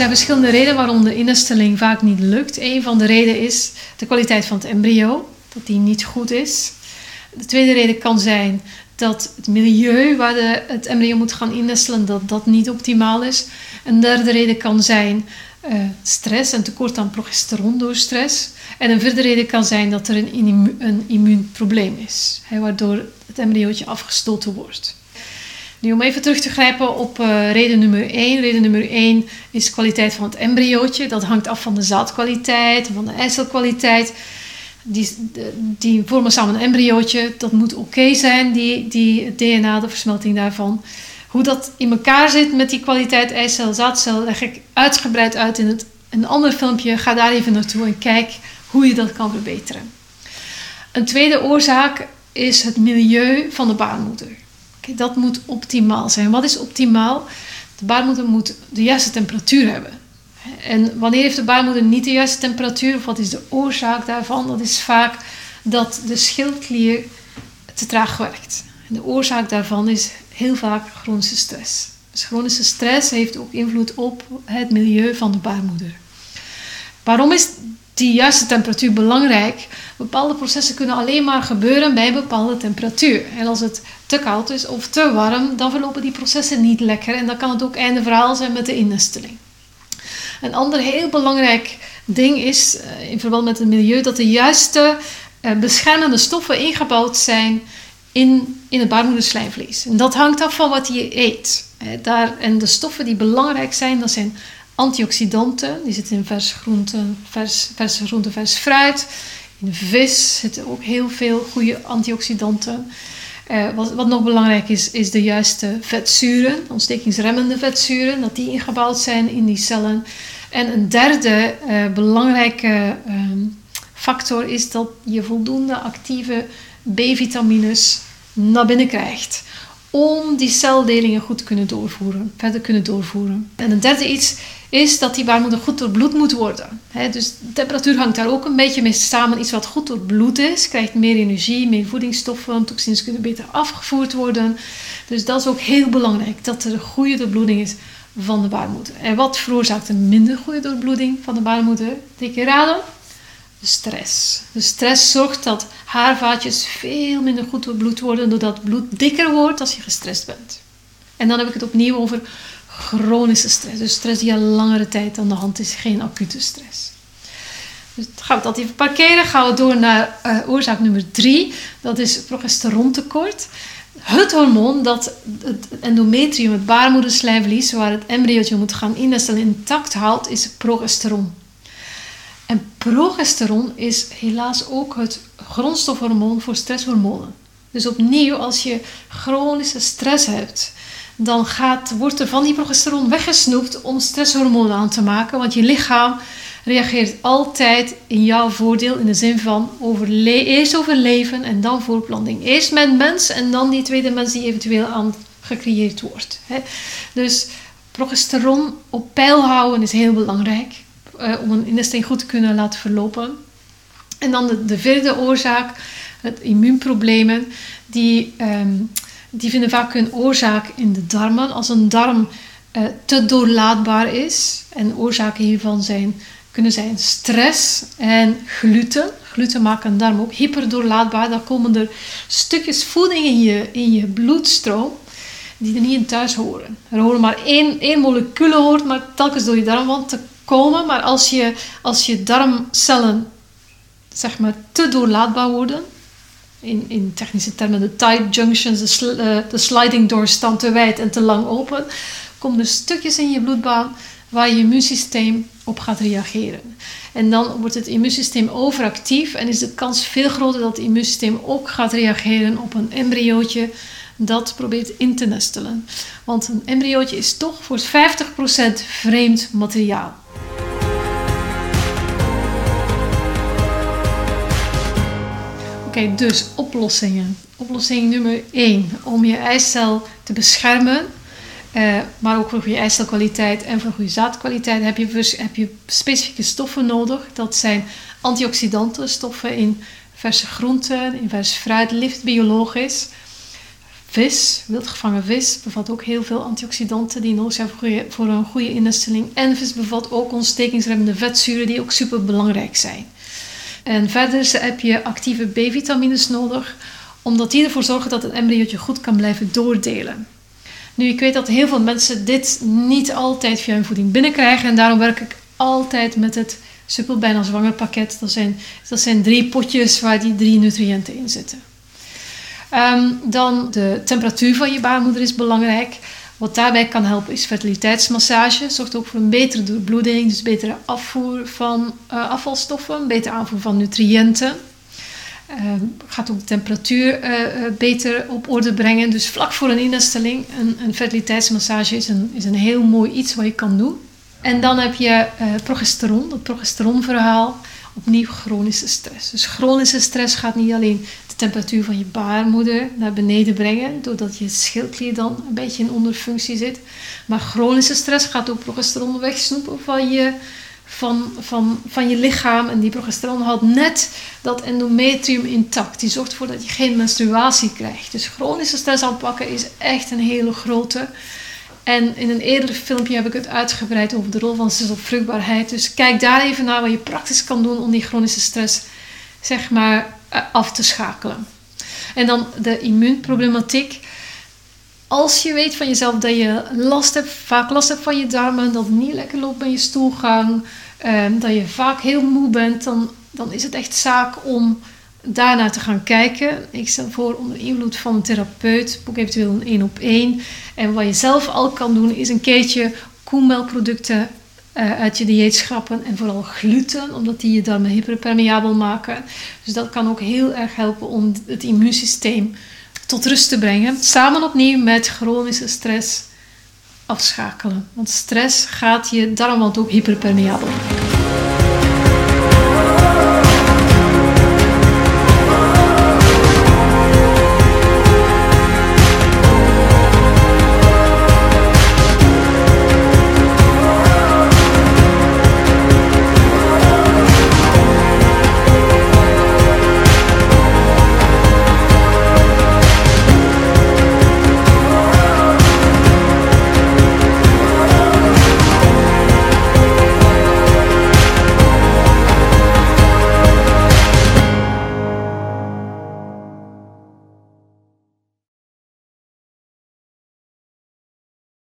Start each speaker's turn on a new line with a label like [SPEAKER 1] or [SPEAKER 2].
[SPEAKER 1] zijn verschillende redenen waarom de innesteling vaak niet lukt. Een van de redenen is de kwaliteit van het embryo, dat die niet goed is. De tweede reden kan zijn dat het milieu waar de, het embryo moet gaan innestelen, dat dat niet optimaal is. Een derde reden kan zijn uh, stress en tekort aan progesteron door stress. En een vierde reden kan zijn dat er een, een immuunprobleem is, waardoor het embryootje afgestoten wordt. Nu om even terug te grijpen op uh, reden nummer 1. Reden nummer 1 is de kwaliteit van het embryootje. Dat hangt af van de zaadkwaliteit, van de eicelkwaliteit. Die, die vormen samen een embryootje. Dat moet oké zijn, die, die DNA, de versmelting daarvan. Hoe dat in elkaar zit met die kwaliteit eicel, zaadcel, leg ik uitgebreid uit in het, een ander filmpje. Ga daar even naartoe en kijk hoe je dat kan verbeteren. Een tweede oorzaak is het milieu van de baarmoeder. Dat moet optimaal zijn. Wat is optimaal? De baarmoeder moet de juiste temperatuur hebben. En wanneer heeft de baarmoeder niet de juiste temperatuur, of wat is de oorzaak daarvan? Dat is vaak dat de schildklier te traag werkt. En de oorzaak daarvan is heel vaak chronische stress. Dus chronische stress heeft ook invloed op het milieu van de baarmoeder. Waarom is die juiste temperatuur belangrijk? Bepaalde processen kunnen alleen maar gebeuren bij een bepaalde temperatuur. En als het te koud is of te warm, dan verlopen die processen niet lekker. En dan kan het ook einde verhaal zijn met de innesteling. Een ander heel belangrijk ding is eh, in verband met het milieu dat de juiste eh, beschermende stoffen ingebouwd zijn in, in het baarmoederslijmvlies. En dat hangt af van wat je eet. Daar, en de stoffen die belangrijk zijn, dat zijn antioxidanten. Die zitten in vers groenten, vers, verse groenten, vers fruit. In vis zitten ook heel veel goede antioxidanten. Eh, wat, wat, nog belangrijk is, is de juiste vetzuren, ontstekingsremmende vetzuren, dat die ingebouwd zijn in die cellen. En een derde uh, belangrijke ehm, factor is dat je voldoende actieve B-vitamines naar binnen krijgt. Om die celdelingen goed kunnen doorvoeren, verder kunnen doorvoeren. En een derde iets is dat die baarmoeder goed doorbloed moet worden. dus de temperatuur hangt daar ook een beetje mee samen. Iets wat goed doorbloed is, krijgt meer energie, meer voedingsstoffen, toxines kunnen beter afgevoerd worden. Dus dat is ook heel belangrijk, dat er een goede doorbloeding is van de baarmoeder. En wat veroorzaakt een minder goede doorbloeding van de baarmoeder? Dikke raden? De stress. De stress zorgt dat haarvaatjes veel minder goed doorbloed worden, doordat het bloed dikker wordt als je gestrest bent. En dan heb ik het opnieuw over chronische stress. Dus stress die al langere tijd aan de hand is, geen acute stress. Dus gaan we dat even parkeren. Gaan we door naar uh, oorzaak nummer drie. Dat is progesterontekort. Het hormoon dat het endometrium, het baarmoederslijmvlies, waar het embryootje moet gaan innestelen, intact houdt, is progesteron. En progesteron is helaas ook het grondstofhormoon voor stresshormonen. Dus opnieuw, als je chronische stress hebt, dan gaat, wordt er van die progesteron weggesnoept om stresshormonen aan te maken. Want je lichaam reageert altijd in jouw voordeel in de zin van eerst overleven en dan voorplanting. Eerst met mens en dan die tweede mens die eventueel aan gecreëerd wordt. Dus progesteron op peil houden is heel belangrijk uh, om een innesteling goed te kunnen laten verlopen. En dan de, de vierde oorzaak, het immuunproblemen, die, ehm, die vinden vaak hun oorzaak in de darmen. Als een darm uh, te doorlaatbaar is, en oorzaken hiervan zijn, kunnen zijn stress en gluten. Gluten maken een darm ook hyperdoorlaatbaar. Dan komen er stukjes voeding in je, in je bloedstroom die er niet in thuis horen. Er horen maar één, één molecuul hoort maar telkens door je darmwand te komen. Maar als je, als je darmcellen zeg maar, te doorlaatbaar worden, in, in technische termen de tight junctions, de, uh, de sliding doors staan te wijd en te lang open, komen er stukjes in je bloedbaan waar je immuunsysteem op gaat reageren. En dan wordt het immuunsysteem overactief en is de kans veel groter dat het immuunsysteem ook gaat reageren op een embryootje dat probeert in te nestelen. Want een embryootje is toch voor 50% vreemd materiaal. Oké, dus oplossingen. Oplossing nummer 1. Om je eicel te beschermen, eh, maar ook voor goede eicelkwaliteit en voor goede zaadkwaliteit, heb je, heb je specifieke stoffen nodig. Dat zijn antioxidanten, stoffen in verse groenten, in vers fruit, lift biologisch. vis, wildgevangen vis, bevat ook heel veel antioxidanten die nodig zijn voor een goede innesteling. En vis bevat ook ontstekingsremmende vetzuren die ook super belangrijk zijn. En verder heb je actieve B-vitamines nodig, omdat die ervoor zorgen dat het embryootje goed kan blijven doordelen. Nu, ik weet dat heel veel mensen dit niet altijd via hun voeding binnenkrijgen en daarom werk ik altijd met het Suppel bijna zwanger pakket. Dat zijn, dat zijn drie potjes waar die drie nutriënten in zitten. Ehm, dan de temperatuur van je baarmoeder is belangrijk. Wat daarbij kan helpen is fertiliteitsmassage. Zorgt ook voor een betere doorbloeding, dus betere afvoer van uh, afvalstoffen, betere aanvoer van nutriënten. Uh, gaat ook de temperatuur uh, beter op orde brengen. Dus vlak voor een instelling, een, een fertiliteitsmassage is een, is een heel mooi iets wat je kan doen. En dan heb je progesteron, het progesteronverhaal. Opnieuw chronische stress. Dus chronische stress gaat niet alleen de temperatuur van je baarmoeder naar beneden brengen, doordat je schildklier dan een beetje in onderfunctie zit. Maar chronische stress gaat ook progesteron wegsnoepen van je, van, van, van je lichaam. En die progesteron houdt net dat endometrium intact. Die zorgt ervoor dat je geen menstruatie krijgt. Dus chronische stress aanpakken is echt een hele grote. En in een eerder filmpje heb ik het uitgebreid over de rol van vruchtbaarheid. Dus kijk daar even naar wat je praktisch kan doen om die chronische stress zeg maar, eh, af te schakelen. En dan de immuunproblematiek. Als je weet van jezelf dat je last hebt, vaak last hebt van je darmen, dat het niet lekker loopt met je stoelgang, ehm, dat je vaak heel moe bent, dan, dan is het echt zaak om daarnaar te gaan kijken. Ik stel voor onder invloed van een therapeut, boek eventueel een één op één. En wat je zelf al kan doen, is een keertje koemelkproducten uh, uit je dieet schrappen. En vooral gluten, omdat die je darmen hyperpermeabel maken. Dus dat kan ook heel erg helpen om het immuunsysteem tot rust te brengen. Samen opnieuw met chronische stress afschakelen. Want stress gaat je darmwand ook hyperpermeabel.